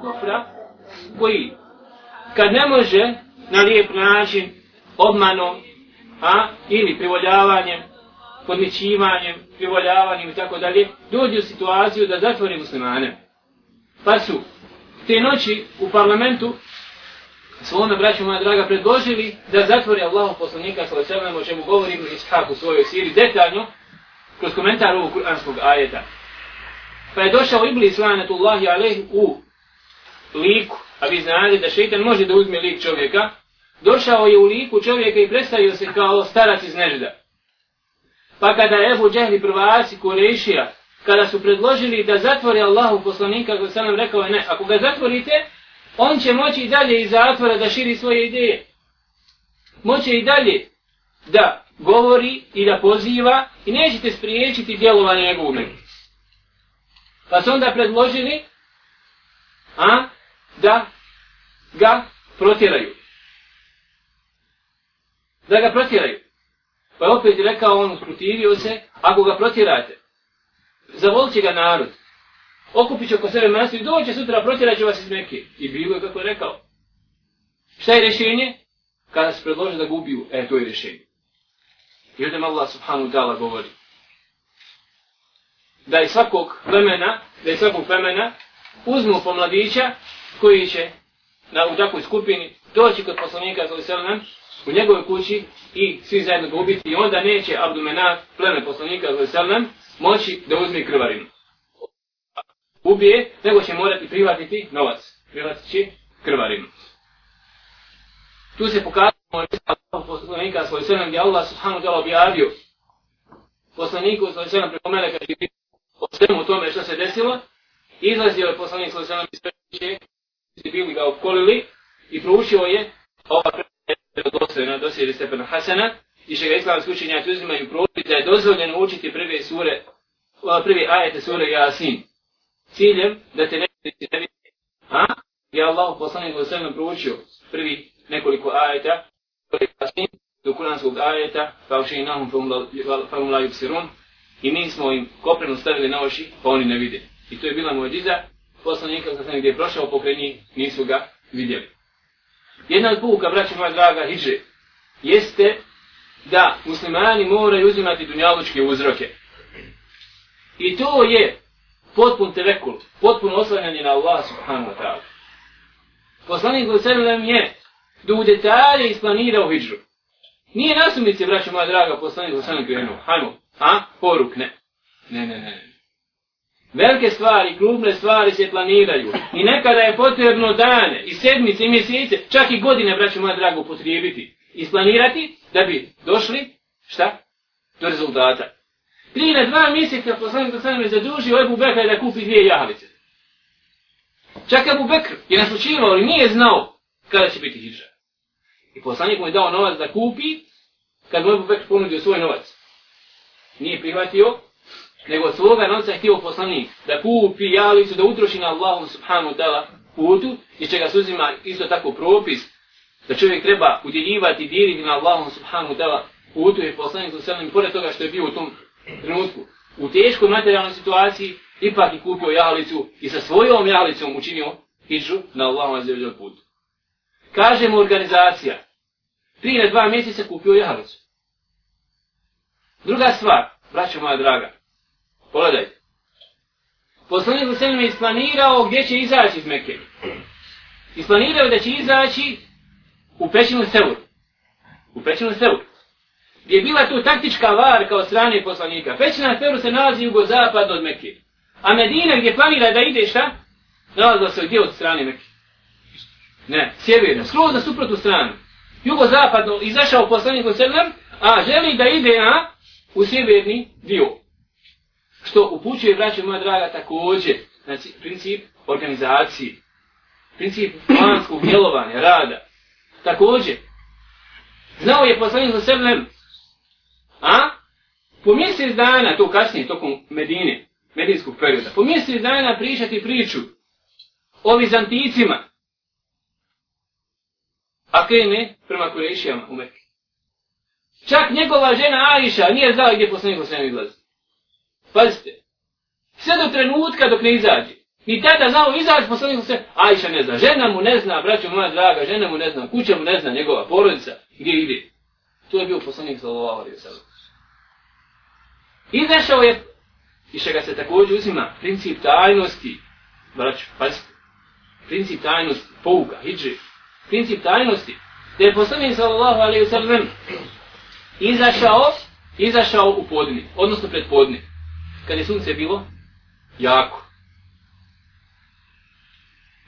kufra koji kad ne može na lijep način obmanom a, ili privoljavanjem podmićivanjem, privoljavanjem i tako dalje, dođu u situaciju da zatvori muslimane. Pa su te noći u parlamentu svome braću moja draga predložili da zatvori Allahu poslanika sa o čemu govorim Ibn u svojoj siri detaljno kroz komentar ovog kuranskog ajeta. Pa je došao Iblis lanatullahi alaihi u liku, a vi znate da šeitan može da uzme lik čovjeka, došao je u liku čovjeka i predstavio se kao starac iz nežda. Pa kada je Ebu Džehli prvaci Kurešija, kada su predložili da zatvore Allahu poslanika, kako sam nam rekao ne, ako ga zatvorite, on će moći i dalje iz zatvora da širi svoje ideje. Moće i dalje da govori i da poziva i nećete spriječiti djelovanje njegovu među. Pa su onda predložili a, da ga protjeraju. Da ga protjeraju. Pa je opet rekao on, usprotivio se, ako ga protjerate, zavolit će ga narod, okupit će oko sebe mjesto i doće sutra, protjerat će vas iz Mekke. I bilo je kako je rekao. Šta je rješenje? Kada se predlože da ga ubiju, e, to je rješenje. I ovdje Allah subhanahu ta'ala govori. Da je svakog plemena, da je svakog plemena, uzmu pomladića koji će na, u takvoj skupini doći kod poslanika sallallahu alejhi ve sellem u njegovoj kući i svi zajedno ga ubiti i onda neće Abdumenat, pleme poslanika sallam, moći da uzme krvarinu. Ubije, nego će morati privatiti novac. Privatit će krvarinu. Tu se pokazamo poslanika sallam gdje Allah subhanahu ta'ala objavio poslaniku sallam preko meleka o svemu tome što se desilo. Izlazio je poslanik sallam iz sellem bili ga opkolili i proučio je ova dostojno dosjeri stepena Hasana i što ga islamski učenjaci uzimaju proučiti da je dozvoljeno učiti prve sure, prvi ajete sure Yasin. Ciljem da te ne vidi ne vidi. A? Je Allah poslanik u sallam proučio prvi nekoliko ajeta sure Yasin do kuranskog ajeta kao še i nahum fa yubsirun i mi smo im koprenu stavili na oši pa oni ne vide. I to je bila moja poslanika sa gdje je prošao pokraj njih nisu ga vidjeli. Jedna od puka, braće moja draga, hiđe, jeste da muslimani moraju uzimati dunjalučke uzroke. I to je potpun tevekul, potpuno oslanjanje na Allah subhanahu wa ta'ala. Poslanik Lusallam je da u detalje isplanirao hijđu. Nije nasumice, braće moja draga, poslanik Lusallam krenuo. Hajmo, a? Poruk, ne. Ne, ne, ne. Velike stvari, krupne stvari se planiraju. I nekada je potrebno dane, i sedmice, i mjesece, čak i godine, braću moja drago, potrijebiti. Isplanirati da bi došli, šta? Do rezultata. Prije na dva mjeseca poslanik sa sveme zadužio Ebu Bekra da kupi dvije jahalice. Čak Ebu Bekr je naslučivao, ali nije znao kada će biti hijđa. I poslanik mu je dao novac da kupi, kad mu Ebu Bekr ponudio svoj novac. Nije prihvatio, nego svoga novca htio poslanik da kupi jalicu, da utroši na Allahu subhanu ta'ala putu i čega se uzima isto tako propis da čovjek treba udjeljivati dijeliti na Allahu subhanu ta'ala putu i poslanik sa selim, pored toga što je bio u tom trenutku u teškoj materijalnoj situaciji, ipak je kupio jalicu i sa svojom jalicom učinio hijđu na Allahom azzeveđel putu. Kažemo organizacija, prije na dva mjeseca kupio jalicu. Druga stvar, braćo moja draga, Pogledajte. Poslanik Husein je isplanirao gdje će izaći iz Mekke. Isplanirao da će izaći u pećinu Seur. U pećinu Seur. Gdje je bila tu taktička var kao strane poslanika. Pećina Seur se nalazi jugo-zapad od Mekke. A Medina gdje planira da ide šta? Nalazila se gdje od strane Mekke. Ne, sjeverno, skroz na suprotu stranu. Jugo-zapadno izašao poslanik Husein, a želi da ide na u sjeverni dio što upućuje, braće moja draga, također, znači, princip organizacije, princip planskog djelovanja, rada. Također, znao je poslanik za sebe, a? Po mjesec dana, to kasnije, tokom Medine, medinskog perioda, po mjesec dana pričati priču o Vizanticima, a krene prema Kurešijama u Mekke. Čak njegova žena Aisha nije znala gdje poslanik za sebe izlazi. Pazite, sve do trenutka dok ne izađe. Ni tada znao izaći, poslanik se, Ajša ne zna, žena mu ne zna, braćo moja draga, žena mu ne zna, kuća mu ne zna, njegova porodica, gdje ide. To je bio poslanik sallallahu alaihi wa sallam. Izašao je, i što ga se također uzima, princip tajnosti, braću, pazite, princip tajnosti, pouka, hijri, princip tajnosti, da je poslanik sallallahu alaihi wa sallam izašao, izašao u podni, odnosno pred podni, kad je sunce bilo jako.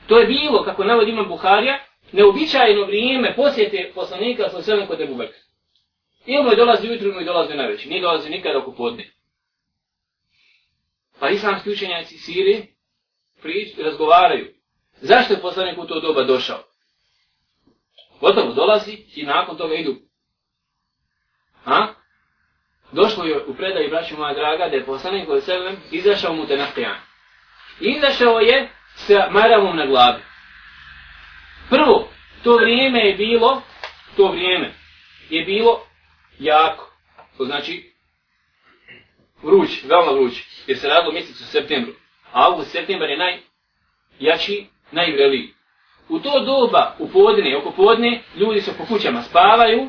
To je bilo, kako navodi imam Buharija, neobičajeno vrijeme posjete poslanika sa sve kod Ebu Bekra. Ili mu je dolazi ujutru, mu je dolazi na večer. Nije dolazi nikada oko podne. Pa islamski učenjaci Siri prič, razgovaraju. Zašto je poslanik u to doba došao? Gotovo dolazi i nakon toga idu. Ha? Došlo je u predaj braću moja draga da je poslanik koji se izašao mu te na Izašao je sa maramom na glavi. Prvo, to vrijeme je bilo, to vrijeme je bilo jako. To znači vruć, veoma vruć. Jer se radilo mjesec u septembru. A august, septembar je najjači, najvreliji. U to doba, u podne, oko podne, ljudi su po kućama spavaju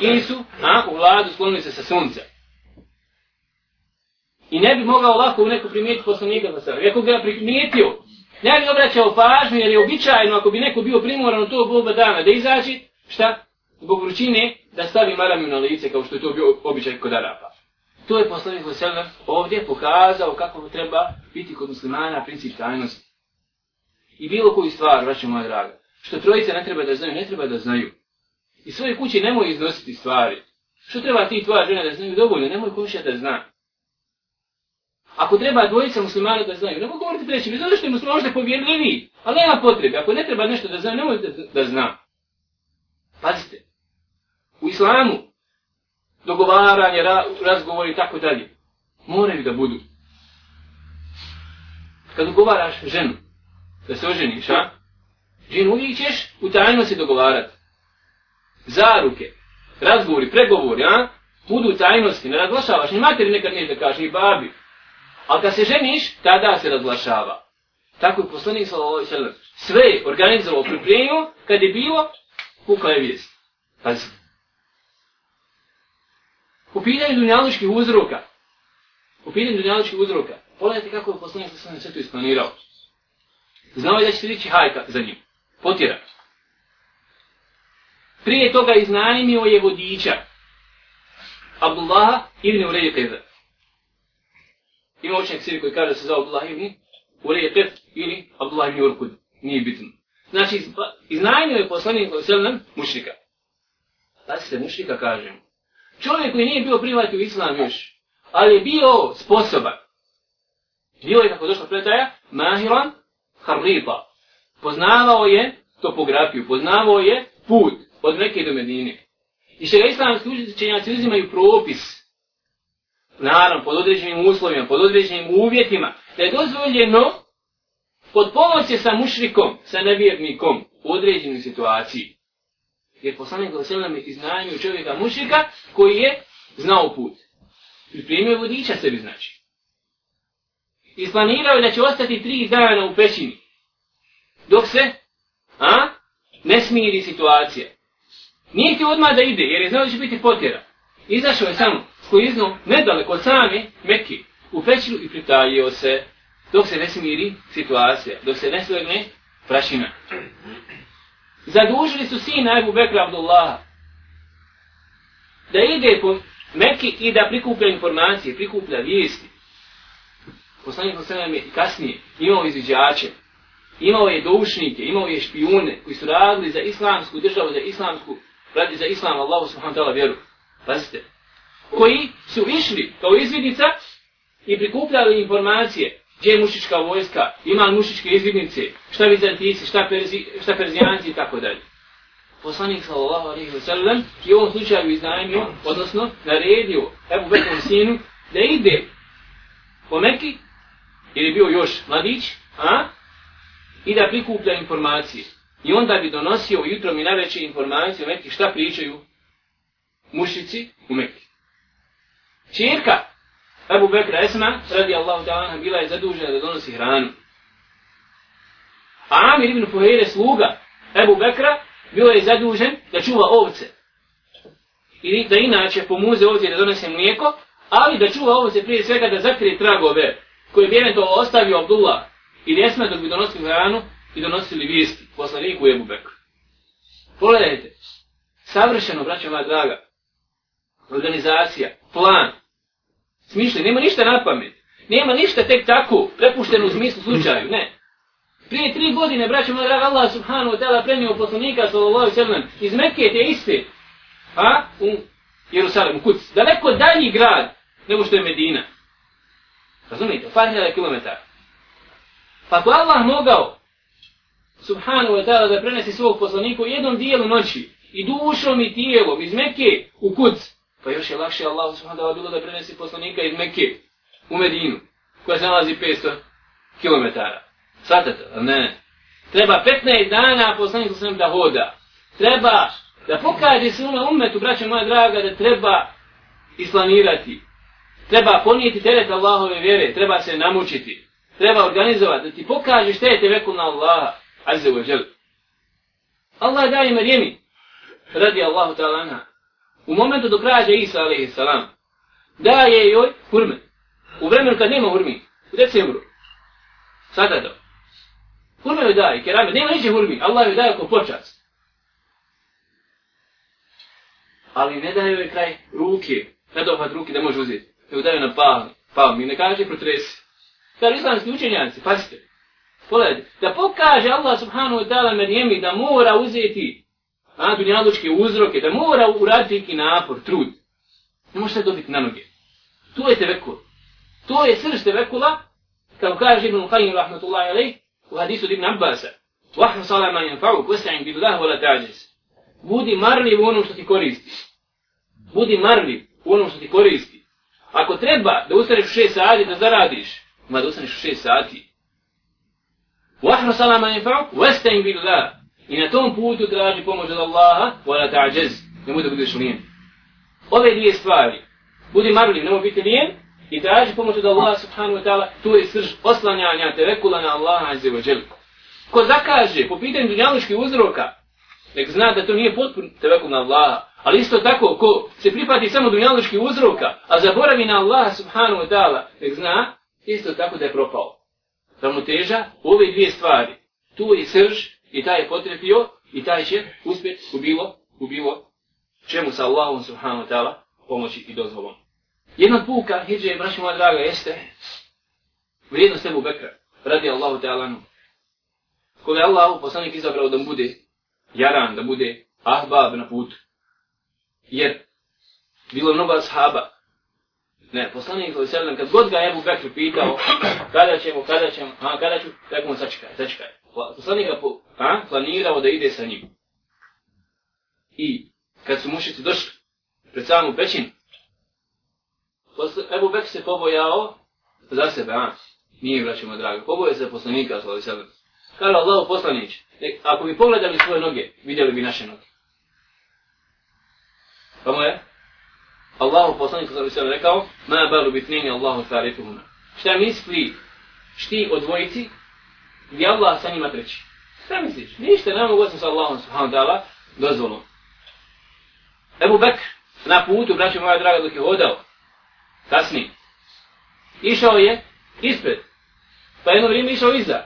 ili su a, u vladu sklonili se sa sunca. I ne bi mogao lako u neku primijetiti poslanika za sebe. Iako ga primijetio, ne bi obraćao pažnju jer je običajno ako bi neko bio primoran u to oba dana da izaći, šta? Zbog vrućine da stavi maramiju na lice kao što je to bio običaj kod Arapa. To je poslanik Hoselem ovdje pokazao kako treba biti kod muslimana princip tajnosti. I bilo koju stvar, vraću moja draga, što trojice ne treba da znaju, ne treba da znaju. I svoje kuće nemoj iznositi stvari. Što treba ti tvoja žena da znaju dovoljno, nemoj komšija da zna. Ako treba dvojica muslimana da znaju, nemoj govoriti trećim, zato što je musliman možda povjerljivi, ali nema potrebe. Ako ne treba nešto da zna, nemoj da, da zna. Pazite, u islamu, dogovaranje, ra, razgovori i tako dalje, moraju da budu. Kad dogovaraš ženu, da se oženiš, a? Ženu uvijek ćeš u se dogovarati. Zaruke, razgovori, pregovori, a? Budu u tajnosti, ne razglašavaš, ni materi nekad nije da kaže, ni babi. Ali kad se ženiš, tada se razglašava. Tako je poslanik sallallahu sve organizovao pripremio kad je bilo kukla je vijest. Pazi. U pitanju dunjaličkih uzroka. U pitanju dunjaličkih uzroka. Pogledajte kako je poslanik sallallahu sve to isplanirao. Znao je da će se dići hajka za njim. Potjera. Prije toga iznanimio je vodiča. Abdullaha ibn Ureje Ima učenjak siri koji kaže da se zove Abdullah ibn Ureje ili Abdullah ibn Urkud. Nije bitno. Znači, iznajmio je poslanik koji se nam mušrika. Da se mušnika kažem. Čovjek koji nije bio privati u islam još, ali je bio sposoban. Bio je, kako došla pretaja, mahiran harripa. Poznavao je topografiju, poznavao je put od neke do Medine. I što ga islamski učenjaci uzimaju propis, naravno, pod određenim uslovima, pod određenim uvjetima, da je dozvoljeno pod pomoći sa mušrikom, sa nevjernikom u određenoj situaciji. Jer poslanik Glasil nam je iznajmio čovjeka mušrika koji je znao put. Pripremio vodiča sebi znači. Isplanirao je da će ostati tri dana u pećini. Dok se a, ne smiri situacija. Nije ti odmah da ide, jer je znao da će biti potjera. Izašao je samo sklizno nedaleko od same Mekke u pećinu i pritajio se dok se ne smiri situacija, dok se ne svegne prašina. Zadužili su sina Ebu Bekra Abdullaha da ide po Mekke i da prikuplja informacije, prikuplja vijesti. Poslanik Hoselam je kasnije imao izviđače, imao je doušnike, imao je špijune koji su radili za islamsku državu, za islamsku, radi za islam, Allahu subhanahu ta'ala vjeru. Pazite. Koji su išli kao izvidnica i prikupljali informacije gdje je mušička vojska, ima mušičke izvidnice, šta vizantici, šta, perzi, šta perzijanci i tako dalje. Poslanik sallallahu alaihi wa sallam je u ovom slučaju iznajmio, odnosno naredio Ebu Bekru sinu da ide po Mekki, jer je bio još mladić, a? i da prikuplja informacije. I onda bi donosio jutrom i naveće informacije o Mekki šta pričaju mušici u Mekki. Čirka Abu Bekra Esma, radi Allahu ta'ala, bila je zadužena da donosi hranu. A Amir ibn Fuhire, sluga Ebu Bekra, bio je zadužen da čuva ovce. I da inače pomuze ovdje da donese mlijeko, ali da čuva ovce prije svega da zakrije tragove koje bi eventualno ostavio Abdullah ili Esma dok bi donosili hranu i donosili vijesti poslaniku Ebu Bekru. Pogledajte, savršeno, braćo moja draga, organizacija, plan, smišljen, nema ništa na pamet, nema ništa tek tako, prepušteno u smislu slučaju, ne. Prije tri godine, braćo moja draga, Allah subhanahu wa ta'ala prenio poslanika, sallallahu sallam, iz Mekke te iste, a, u Jerusalim, u Kuc, daleko dalji grad nego što je Medina. Razumijete, par hiljada kilometara. Pa ako Allah mogao, subhanahu wa ta'ala, da prenesi svog poslanika u jednom dijelu noći, i dušom i tijelom iz Mekke u Kuc, pa još je lakše Allah subhanahu wa ta'ala bilo da prenesi poslanika iz Mekke u Medinu, koja se nalazi 500 km. Svatate, ne. Treba 15 dana poslanik sam da hoda. Treba da pokaže se ono umetu, braćo moja draga, da treba isplanirati. Treba ponijeti teret Allahove vjere, treba se namučiti. Treba organizovati, da ti pokaže šta je te na Allaha. Azze wa žel. Allah daje Marijemi, radi Allahu ta'ala anha, u momentu dok rađe Isa a.s. daje joj hurme. U vremenu kad nema hurmi, u decembru. Sada da. Hurme joj daje, keramet. nema niđe hurmi, Allah joj daje oko počast. Ali ne daje joj kraj ruke, ne dohvat ruke da može uzeti. Joj daje na palmi, palmi, ne kaže protresi. Kaže islamski učenjanci, pazite, pogledajte, da pokaže Allah subhanahu wa ta'ala Marijemi da mora uzeti a, dunjalučke uzroke, da mora uraditi neki napor, trud. Ne može se dobiti na noge. To je tevekul. To je srž tevekula, kao kaže Ibn Qayyim rahmatullahi alaih, u hadisu Ibn Abbasa. sala ma yanfa'u, kusta'in billah wala ta'ajiz. Budi marljiv u onom što ti koristi. Budi marljiv u onom što ti koristi. Ako treba da ustaneš u šest sati da zaradiš, ima da ustaneš u šest sati. Vahnu sala ma yanfa'u, kusta'in billah. I na tom putu traži pomoć od Allaha, wala ta'đez, nemoj da budeš lijen. Ove dvije stvari, budi marljiv, nemoj biti lijen, i traži pomoć od Allaha subhanahu wa ta'ala, tu je srž oslanjanja tevekula na Allaha azze wa džel. Ko zakaže po pitanju dunjaluških uzroka, nek zna da to nije potpun tevekul na Allaha, ali isto tako, ko se pripati samo dunjaluških uzroka, a zaboravi na Allaha subhanahu wa ta'ala, nek zna, isto tako da je propao. Ravnoteža, ove dvije stvari, tu je srž I taj je potrepio i taj će uspjeti u bilo, u bilo čemu sa Allahom subhanahu wa ta'ala pomoći i dozvolom. Jedna puka hijđe, braći moja draga, jeste vrijednost Ebu Bekra, radi Allahu ta'ala. Koga je Allah poslanik izabrao da bude jaran, da bude ahbab na putu. Jer bilo mnogo ashaba. Ne, poslanik sallallahu alejhi kad god ga Ebu Bekr pitao kada ćemo, kada ćemo, a kada ću, tako mu sačekaj, sačekaj poslanik ga a, planirao da ide sa njim. I kad su mušici došli pred samu pećinu, Ebu Bek se pobojao za sebe, a? Nije, braćima drago. Pobojao se poslanika, svali sebe. Kada Allaho poslanić, e, ako bi pogledali svoje noge, vidjeli bi naše noge. Pa mu je? Allahu poslanik, svali sebe, rekao, ma balu bitnini Allahu tarifuhuna. Šta misli šti od dvojici, gdje Allah sa njima treći. Šta misliš? Ništa, ne mogu sa Allahom subhanahu ta'ala dozvolom. Ebu Bekr na putu, braću moja draga, dok je hodao, kasni, išao je ispred, pa jedno vrijeme išao iza.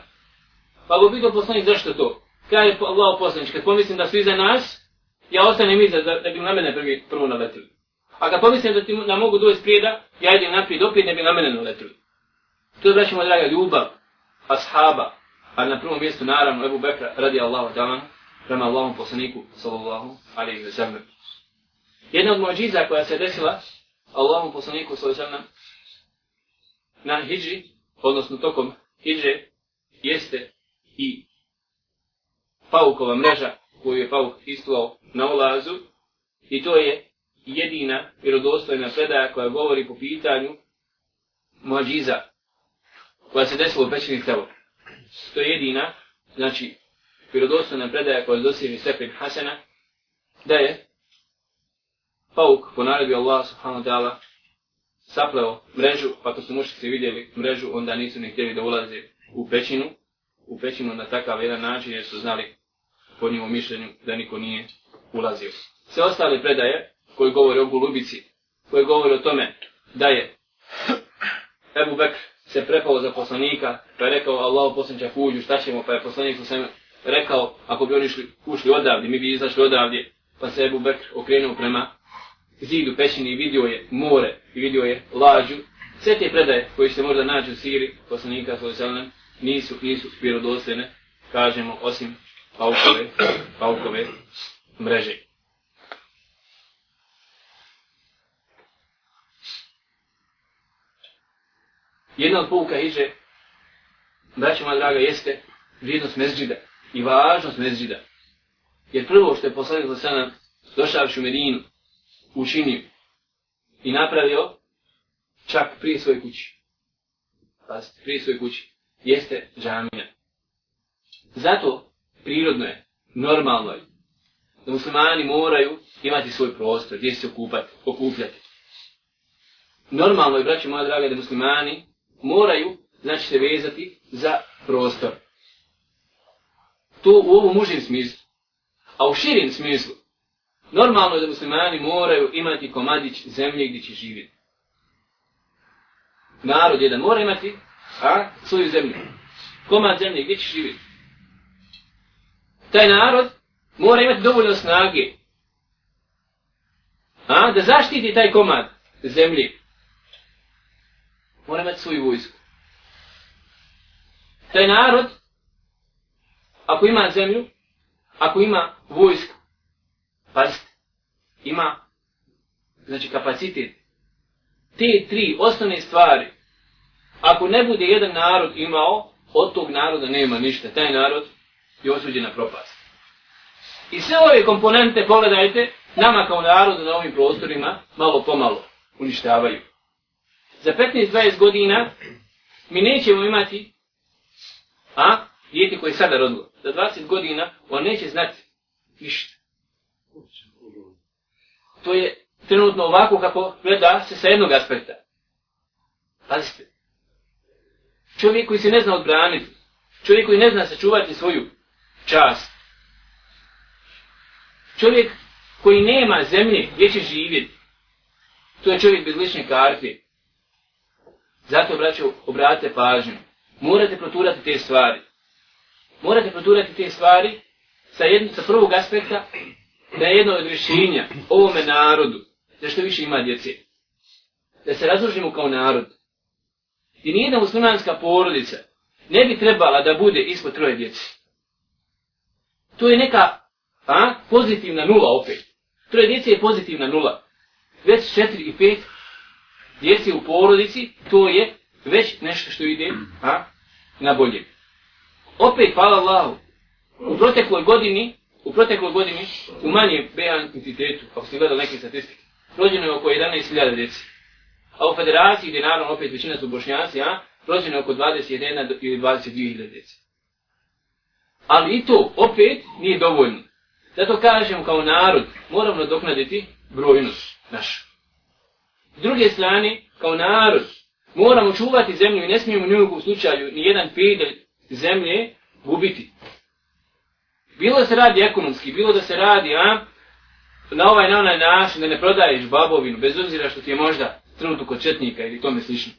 Pa go pitao poslanik zašto to? Kaj je pa Allah poslanič, kad pomislim da su iza nas, ja ostanem iza da, da bi na mene prvi, prvo naletili. A kad pomislim da ti na mogu doći prijeda, ja idem naprijed opet ne bi na mene naletili. To je, braću moja draga, ljubav, ashaba, Ali na prvom mjestu naravno Ebu Bekra radi Allahu ta'ala prema Allahom poslaniku sallallahu alaihi wa sallam. Jedna od mođiza koja se desila Allahom poslaniku sallallahu alaihi wa sallam na hijri, odnosno tokom hijre, jeste i paukova mreža koju je pauk istuao na ulazu i to je jedina vjerodostojna predaja koja govori po pitanju mođiza koja se desila u pećini Tebog to je jedina, znači, vjerodostojna predaja koja je dosirni stepen Hasena, da je pauk po naredbi Allah subhanahu wa ta'ala sapleo mrežu, pa to su mušici vidjeli mrežu, onda nisu ni htjeli da ulaze u pećinu, u pećinu na takav jedan način jer su znali po njemu mišljenju da niko nije ulazio. Sve ostale predaje koji govore o gulubici, koji govore o tome da je Ebu Bekr se prepao za poslanika, pa je rekao Allahu poslanče uđu, šta ćemo, pa je poslanik sam rekao, ako bi oni šli, ušli odavdje, mi bi izašli odavdje, pa se Ebu Bekr okrenuo prema zidu pećini i vidio je more i vidio je lađu. Sve te predaje koje se možda nađu u Siri, poslanika sallam, nisu, nisu vjerodostojne, kažemo, osim paukove, paukove mreže. Jedna od pouka iđe, braćo moja draga, jeste vrijednost mezđida i važnost mezđida. Jer prvo što je poslanik za sada došavši u Medinu, učinio i napravio čak prije svoje kući. Pazite, prije svoje kući. Jeste džamija. Zato prirodno je, normalno je, da muslimani moraju imati svoj prostor, gdje se okupati, okupljati. Normalno je, braći moja draga, da muslimani moraju, znači, se vezati za prostor. To u ovom užim smislu. A u širim smislu, normalno je da muslimani moraju imati komadić zemlje gdje će živjeti. Narod jedan mora imati a, svoju zemlju. Komad zemlje gdje će živjeti. Taj narod mora imati dovoljno snage a, da zaštiti taj komad zemlje. Mora imati svoju vojsku. Taj narod, ako ima zemlju, ako ima vojsku, pazite, ima znači kapacitet. Te tri osnovne stvari, ako ne bude jedan narod imao, od tog naroda nema ništa. Taj narod je osuđen na propast. I sve ove komponente, pogledajte, nama kao narodu na ovim prostorima malo pomalo uništavaju. Za 15-20 godina mi nećemo imati a, dijete koje je sada rodilo. Za 20 godina on neće znati ništa. To je trenutno ovako kako gleda se sa jednog aspekta. Pazite. Čovjek koji se ne zna odbraniti. Čovjek koji ne zna sačuvati svoju čast. Čovjek koji nema zemlje gdje će živjeti. To je čovjek bez lične karte. Zato, braćo, obratite pažnju. Morate proturati te stvari. Morate proturati te stvari sa, jedno, sa prvog aspekta da je jedno od rješenja ovome narodu da što više ima djece. Da se razložimo kao narod. I nijedna muslimanska porodica ne bi trebala da bude ispod troje djece. To je neka a, pozitivna nula opet. Troje djece je pozitivna nula. Već četiri i pet djece u porodici, to je već nešto što ide a, na bolje. Opet, hvala Allahu, u protekloj godini, u protekloj godini, u manjem BA entitetu, ako ste gledali neke statistike, rođeno je oko 11.000 djeci. A u federaciji, gdje naravno opet većina su bošnjaci, a, rođeno je oko 21 ili 22.000 djeci. Ali i to opet nije dovoljno. Zato kažem kao narod, moramo doknaditi brojnost našu. S druge strane, kao narod, moramo čuvati zemlju i ne smijemo ni u slučaju ni jedan pedelj zemlje gubiti. Bilo da se radi ekonomski, bilo da se radi a, na ovaj na onaj način da ne prodaješ babovinu, bez obzira što ti je možda trenutno kod četnika ili tome slično.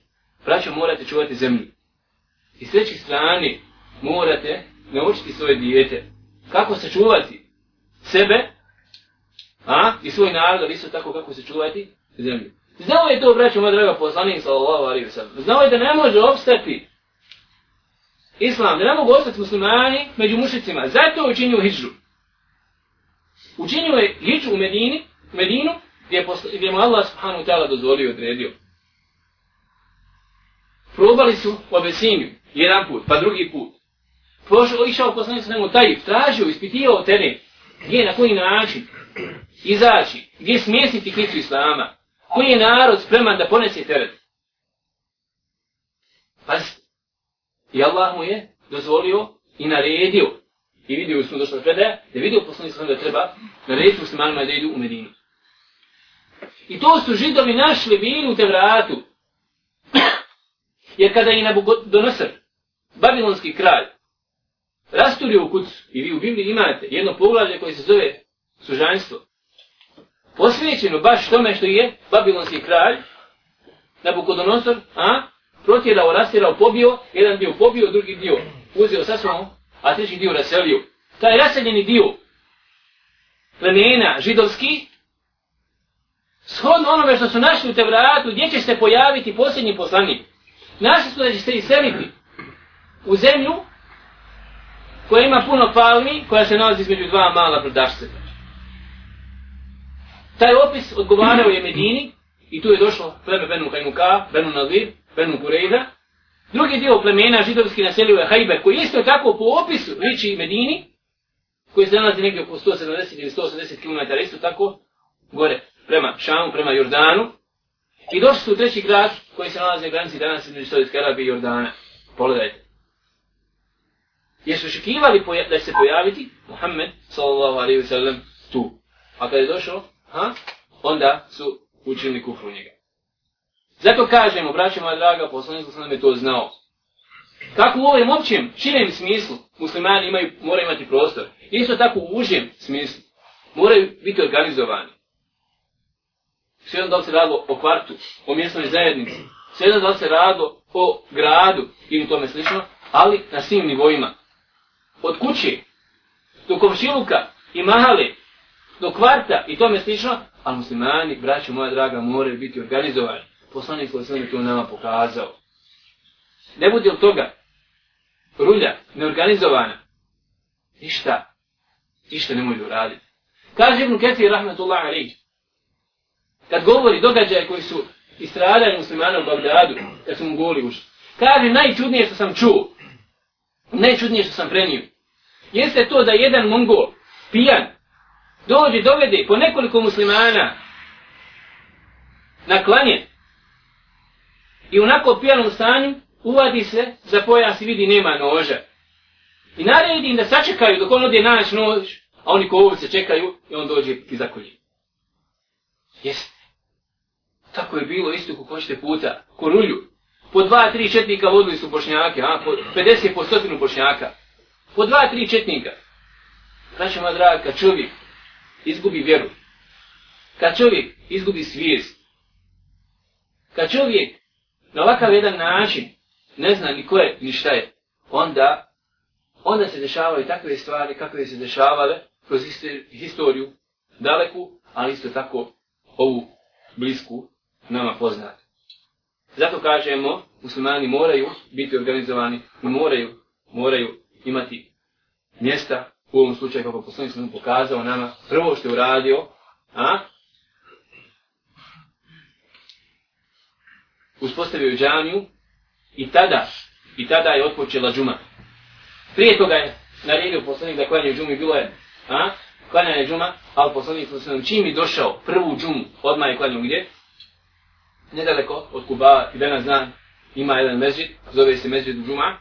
Braćo, morate čuvati zemlju. I s trećih strani morate naučiti svoje dijete kako se čuvati sebe a, i svoj narod, ali isto tako kako se čuvati zemlju. Znao je to, braću moja draga poslanik, sallallahu alaihi wa sallam. Znao je da ne može opstati islam, da ne mogu ostati muslimani među mušicima. Zato je učinio hijđu. Učinio je hijđu u Medini, Medinu, gdje, je gdje mu Allah subhanahu ta'ala dozvolio i odredio. Probali su u Abesiniju, jedan put, pa drugi put. Prošao, išao poslanik sa njemu tajif, tražio, ispitio teren, gdje, na koji način, izaći, gdje smjestiti klicu Islama, koji je narod spreman da ponese teret. Pazite, I Allah mu je dozvolio i naredio. I vidio smo došlo predaja, da je vidio poslanik sam da treba narediti muslimanima da idu u Medinu. I to su židovi našli bili u Tevratu. Jer kada je Nabukodonosor, babilonski kralj, rasturio u kucu. I vi u Bibliji imate jedno poglavlje koje se zove sužanjstvo. Posvećeno baš tome što je Babilonski kralj, Nabukodonosor, a, protjerao, rastirao, pobio, jedan dio pobio, drugi dio uzeo sa sobom, a treći dio raselio. Taj raseljeni dio plemena židovski, shodno onome što su našli u Tevratu, gdje će se pojaviti posljednji poslanik. Našli su da će se iseliti u zemlju koja ima puno palmi, koja se nalazi između dva mala prdašceta. Taj opis odgovarao je Medini i tu je došlo pleme Benu Hajmuka, Benu Nazir, Benu Kurejda. Drugi dio plemena židovski naselio je Hajber, koji isto tako po opisu liči Medini, koji se nalazi negdje oko 170 ili 180 km, isto tako, gore, prema Šamu, prema Jordanu. I došli su u treći grad koji se nalazi na granici danas između Saudijske Arabije i Jordana. Pogledajte. Jesu očekivali da se pojaviti Muhammed sallallahu alaihi wa sallam tu. A kada je došao, ha, onda su učinili kufru njega. Zato kažemo, braće moja draga, poslanik sam je to znao. Kako u ovom općem, širem smislu, muslimani imaju, moraju imati prostor. Isto tako u užem smislu. Moraju biti organizovani. Sve jedno da se radilo o kvartu, o mjesnoj zajednici, sve jedno da se radilo o gradu ili tome slično, ali na svim nivoima. Od kuće, do komšiluka i mahale, do kvarta i tome slično, ali muslimani, braćo moja draga, moraju biti organizovani. Poslanik koji sam to nama pokazao. Ne budi od toga, rulja, neorganizovana, ništa, ništa ne mogu uraditi. Kaže Ibn Ketir, rahmatullahi alaih, kad govori događaje koji su istradali muslimana u Bagdadu, kad su mu goli ušli, kaže najčudnije što sam čuo, najčudnije što sam prenio, jeste to da jedan mongol, pijan, dođe, dovede po nekoliko muslimana na klanje i u pijanom stanju uvadi se za pojas i vidi nema noža. I naredi im da sačekaju dok on ode naći nož, a oni ko se čekaju i on dođe i zakolje. Jeste. Tako je bilo isto kako hoćete puta, ko rulju. Po dva, tri četnika vodili su bošnjake, a? po 50 po stotinu bošnjaka. Po dva, tri četnika. Znači, moja draga, čovjek izgubi vjeru, kad čovjek izgubi svijest, kad čovjek na ovakav jedan način ne zna ni ko je, ni šta je, onda, onda se dešavaju takve stvari kakve se dešavale kroz historiju daleku, ali isto tako ovu blisku nama poznatu. Zato kažemo, muslimani moraju biti organizovani i moraju, moraju imati mjesta, u ovom slučaju kako poslanik sam pokazao nama, prvo što je uradio, a? uspostavio je džamiju i tada, i tada je otpočela džuma. Prije toga je naredio poslanik da klanje džumi, bilo je, a? klanjanje džuma, ali poslanik sam čim je došao prvu džumu, odmah je klanio gdje? nedaleko od Kuba i danas zna, ima jedan mezđid, zove se mezđid džuma,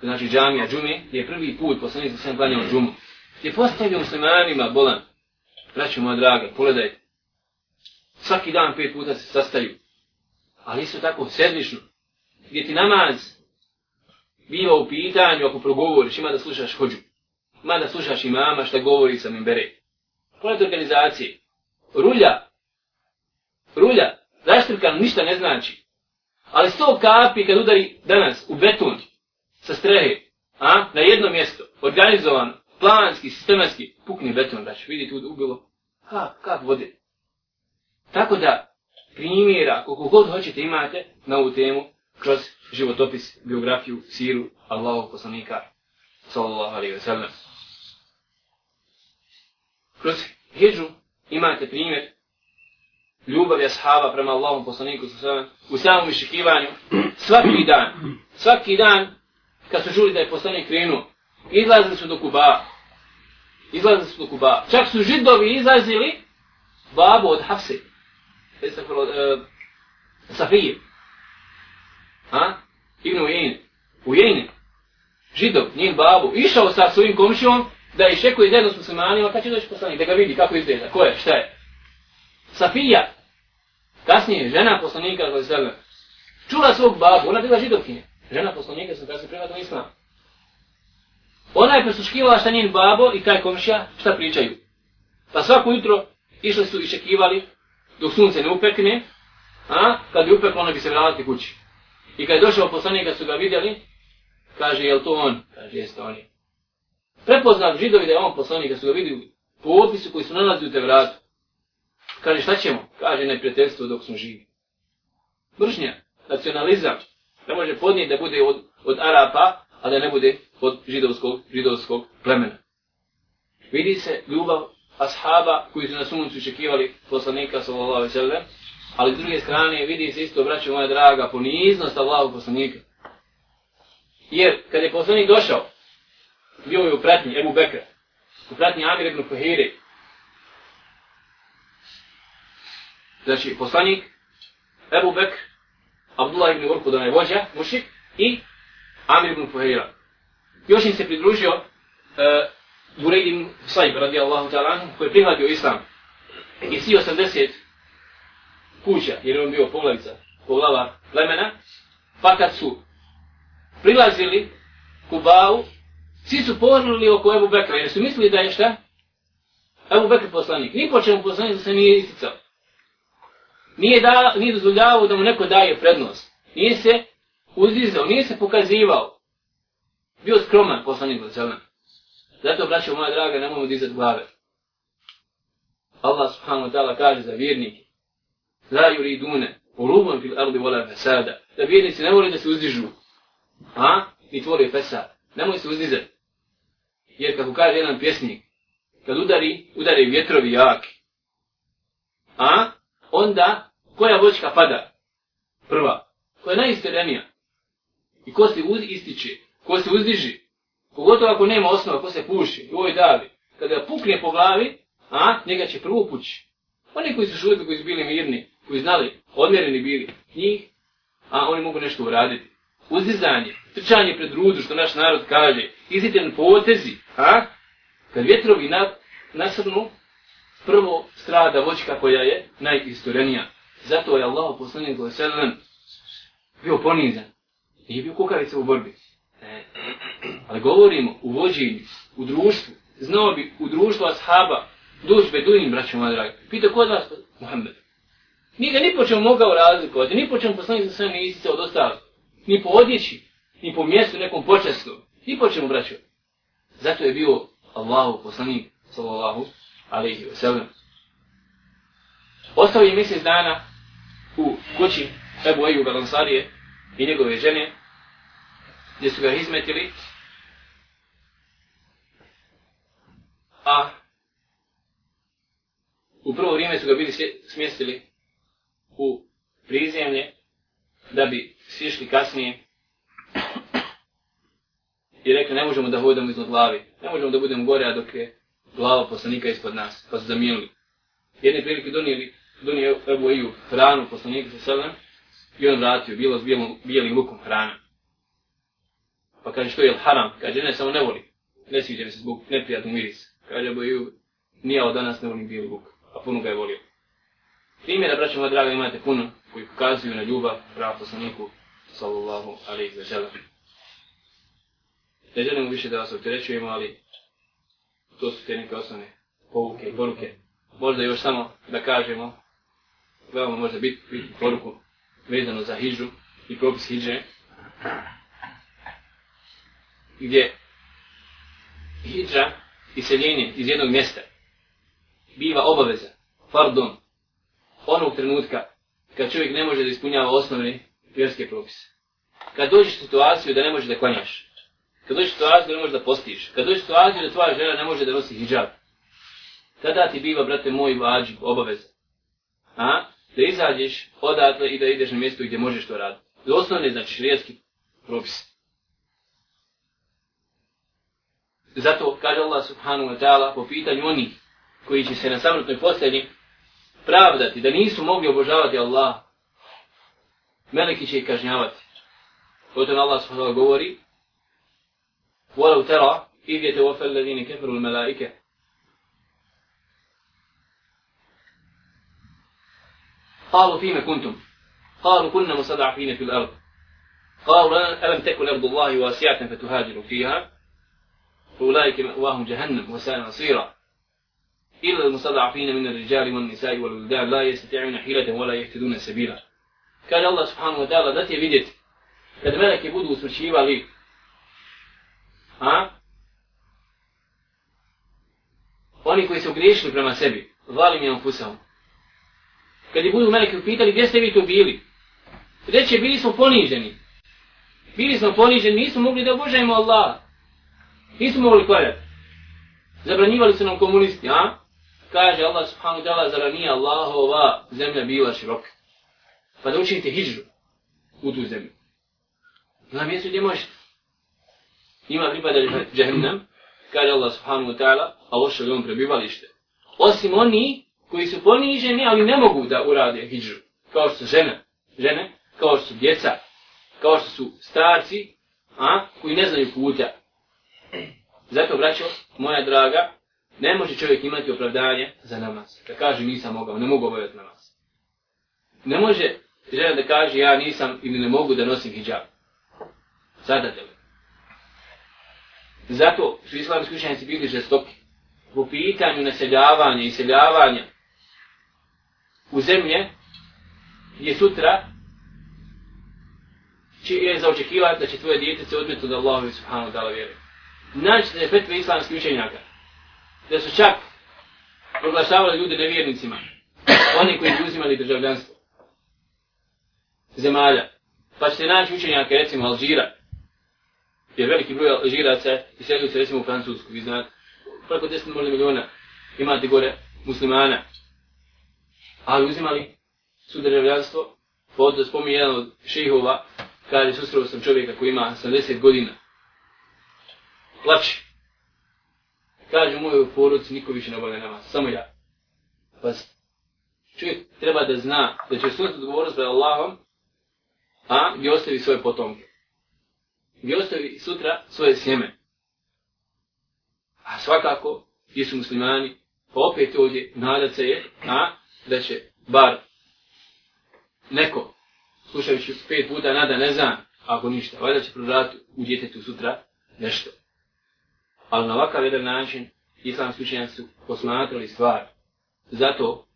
znači džamija džume, gdje je prvi put poslanik sa sam klanjao džumu je postavio muslimanima bolan, Braćo moja draga, pogledajte, svaki dan pet puta se sastaju, ali isto tako sedmišno, gdje ti namaz biva u pitanju ako progovoriš, ima da slušaš hođu, ima da slušaš imama šta govori sa mimbere. Pogledajte organizacije, rulja, rulja, Zaštrkan ništa ne znači. Ali sto kapi kad udari danas u beton sa strehe, a, na jedno mjesto, organizovan, planski, sistematski, pukni beton, da će vidjeti ubilo. Ha, kak vode. Tako da, primjera, koliko god hoćete imate na ovu temu, kroz životopis, biografiju, siru, Allahov poslanika, sallallahu alaihi wa sallam. Kroz hijđu imate primjer ljubavi ashaba prema Allahom poslaniku u samom iščekivanju svaki dan svaki dan kad su čuli da je poslanik krenuo izlazili su do Kuba izlazili su do Kuba čak su židovi izlazili babu od Hafse. E, od e, Safije. Ha? Ibn Ujene Ujene židov, njen babu išao sa svojim komšijom da je šekuje zajedno s muslimanima kad će doći poslanik da ga vidi kako izgleda, ko je, šta je. Safija, kasnije žena poslanika koji se čula svog babu, ona bila židovkinja. Žena poslanika se kasnije prima do islam. Ona je presluškivala šta njen babo i taj komšija šta pričaju. Pa svako jutro išli su i čekivali dok sunce ne upekne, a kad je upeklo ona bi se vratiti kući. I kad je došao poslanik, kad su ga vidjeli, kaže, jel to on? Kaže, jeste on je. Prepoznali židovi da je on poslanik, kad su ga vidjeli po opisu koji su nalazili u te vratu. Kaže, šta ćemo? Kaže, neprijateljstvo dok smo živi. Mržnja, nacionalizam, ne može podnijeti da bude od, od Arapa, a da ne bude od židovskog, židovskog plemena. Vidi se ljubav ashaba koji su na suncu iščekivali poslanika sallallahu alejhi ve sellem, ali s druge strane vidi se isto braćo moja draga poniznost Allahu poslanika. Jer kad je poslanik došao, bio je u pratnji Ebu Bekra, u pratnji Amir ibn Fuhire. Znači, poslanik, Ebu Bekr, Abdullah ibn Urku, da je vođa, mušik, i Amir ibn Fuhaira. Još im se pridružio e, uh, Burejd ibn Saib, radijallahu ta'ala, koji je prihvatio islam. I svi 80 kuća, jer on bio poglavica, poglava plemena, pa kad su prilazili Kubau, svi su pohrnuli oko Ebu Bekra, jer su mislili da je šta? Ebu Bekr poslanik. Ni po čemu poslanik se nije isticao. Nije, da, nije dozvoljavao da mu neko daje prednost. Nije se uzdizao, nije se pokazivao. Bio skroman poslanik od zelena. Zato, braćo moja draga, nemojmo dizati glave. Allah subhanahu wa ta'ala kaže za vjernike. La yuridune, ulubom fil ardi vola fesada. Da vjernici ne vole da se uzdižu. A? I tvore fesad. Nemoj se uzdizati. Jer kako kaže jedan pjesnik, kad udari, udari vjetrovi jaki. A? Onda, koja voćka pada? Prva. Koja je najisterenija. I ko se uz, ističe, ko se uzdiži, pogotovo ako nema osnova, ko se puši, u ovoj davi, kada pukne po glavi, a, njega će prvo pući. Oni koji su šuti, koji su bili mirni, koji znali, odmjereni bili, njih, a oni mogu nešto uraditi. Uzdizanje, trčanje pred rudu, što naš narod kaže, izitjen potezi, a, kad vjetrovi na, nasrnu, prvo strada voćka koja je najisturenija. Zato je Allah poslanik za bio ponizan. Nije bio kukavica u borbi. Ne. Ali govorimo u vođenju, u društvu. Znao bi u društvu ashaba duš beduin, braćo moja draga. Pita kod vas, Muhammed. Nije ga ni po čemu mogao razlikovati, ni po čemu poslanik za sve ne istice od ostalih. Ni po odjeći, ni po mjestu nekom počestu. Ni po čemu, braćo. Zato je bio Allahu poslanik, sallallahu alaihi wa sallam. Ostao je mjesec dana u kući Ebu Eju Balansarije i njegove žene, gdje su ga izmetili, a u prvo vrijeme su ga bili smjestili u prizemlje, da bi sišli kasnije i rekli ne možemo da hodamo iznad glavi, ne možemo da budemo gore, a dok je glava poslanika ispod nas, pa su zamijenili. Jedne prilike donijeli, donijeli Ebu Eju hranu poslanika sa selem i on vratio, bilo s bijelom, bijelim lukom hrana. Pa kaže što je haram, kaže ne, samo ne voli, ne sviđa mi se zbog neprijatnog mirisa. Kaže bo ju, nije od danas ne volim bijeli luk, a puno ga je volio. Primjera, braćo moja draga, imate puno koji pokazuju na ljubav prava poslaniku, sallallahu alaihi wa sallam. Ne želimo više da vas opterećujemo, ali to su te neke osnovne pouke i poruke. Možda još samo da kažemo, veoma možda biti bit poruku vezano za hijđu i propis hijđe, gdje hijđa i seljenje iz jednog mjesta biva obaveza, fardom, onog trenutka kad čovjek ne može da ispunjava osnovne vjerske propise. Kad dođeš u situaciju da ne može da klanjaš, kad dođeš u situaciju da ne može da postiš, kad dođeš u situaciju da tvoja žena ne može da nosi hijab, tada ti biva, brate moj, vađi, obaveza. A? Da izađeš odatle i da ideš na mjesto gdje možeš to raditi. Za osnovne, znači, šrijetski propis. Zato kaže Allah subhanahu wa ta'ala po pitanju onih koji će se na samrtnoj posljednji pravdati da nisu mogli obožavati Allah, meleki će ih kažnjavati. Potom Allah subhanahu govori وَلَوْ تَرَى إِذْ يَتَوَفَى الَّذِينَ كَفَرُوا الْمَلَائِكَ قالوا فيما كنتم؟ قالوا كنا مستضعفين في الأرض. قالوا ألم تكن أرض الله واسعة فتهاجروا فيها؟ فأولئك مأواهم جهنم وساء مصيرا. إلا المستضعفين من الرجال والنساء والولدان لا يستطيعون حيلة ولا يهتدون سبيلا. قال الله سبحانه وتعالى da ti je vidjeti kad meleki budu usmrćivali a oni koji su griješili prema sebi valim je on Kad je budu meleki pitali gdje ste vi tu bili reće bili smo poniženi bili smo poniženi nismo mogli da obožajemo Allah nismo mogli kvaljati zabranjivali su nam komunisti a kaže Allah subhanahu wa ta'ala, zara nije Allahova zemlja bila široka. Pa da učinite hijđu u tu zemlju. Na mjestu gdje možete. Ima pripada džahennam, kaže Allah subhanahu wa ta'ala, a loše je on prebivalište. Osim oni koji su poniženi, ali ne mogu da urade hijđu. Kao što su žene, žene, kao što su djeca, kao što su starci, a, koji ne znaju puta. Zato, braćo, moja draga, Ne može čovjek imati opravdanje za namaz. Da kaže nisam mogao, ne mogu obavljati namaz. Ne može žena da kaže ja nisam ili ne mogu da nosim hijab. Zadate li. Zato su islamski učenjaci bili žestoki. Po pitanju naseljavanja i seljavanja u zemlje gdje sutra će je zaočekivati da će tvoje dijete se odmetu od Allahu subhanahu wa ta'ala vjeruje. Naći se fetve islamskih učenjaka da su čak proglašavali ljude nevjernicima, oni koji bi uzimali državljanstvo zemalja. Pa ćete naći učenjaka, recimo Alžira, jer veliki broj Alžiraca iselio se recimo u Francusku, vi znate, preko 10 miliona imate gore muslimana, ali uzimali su državljanstvo, pod da spominje jedan od šehova, kaže, susreo sam čovjeka koji ima 80 godina, plaći, kaže u mojoj porodci niko više ne obavlja namaz, samo ja. Pa čovjek treba da zna da će sunet odgovornost pred Allahom, a gdje ostavi svoje potomke. Gdje ostavi sutra svoje sjeme. A svakako, gdje su muslimani, pa opet ovdje nadaca je, a da će bar neko, slušajući pet puta, nada ne znam, ako ništa, valjda će prodati u djetetu sutra nešto. Ali na ovakav jedan način islamski učenjaci su posmatrali stvar. Zato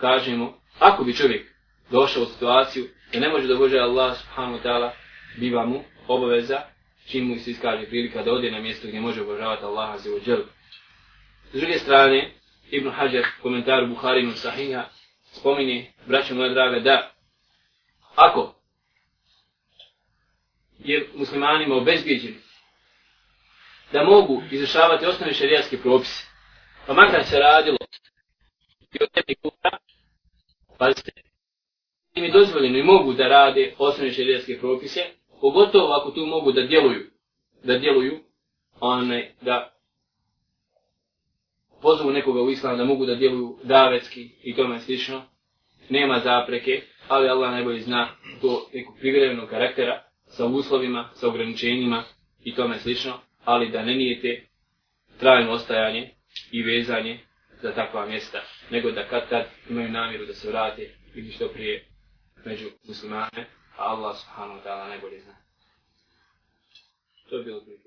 kažemo, ako bi čovjek došao u situaciju da ne može da bože Allah subhanahu wa ta'ala, biva mu obaveza čim mu se iskaže prilika da ode na mjesto gdje može obožavati Allaha za uđel. S druge strane, Ibn Hajar, komentar Buharinu Sahiha, spomini, braćo moja draga, da ako je muslimanima obezbijeđen da mogu izrašavati osnovne šarijatske propise. Pa makar se radilo i od jednih kuta, pazite, im je dozvoljeno i mogu da rade osnovne šarijatske propise, pogotovo ako tu mogu da djeluju, da djeluju, one, da pozovu nekoga u islam da mogu da djeluju davetski i tome slično, nema zapreke, ali Allah najbolje zna to neku privrednog karaktera sa uslovima, sa ograničenjima i tome slično, ali da ne nijete trajno ostajanje i vezanje za takva mjesta, nego da kad tad imaju namjeru da se vrate i što prije među muslimane, a Allah subhanahu wa ta'ala najbolje zna. To je bilo prije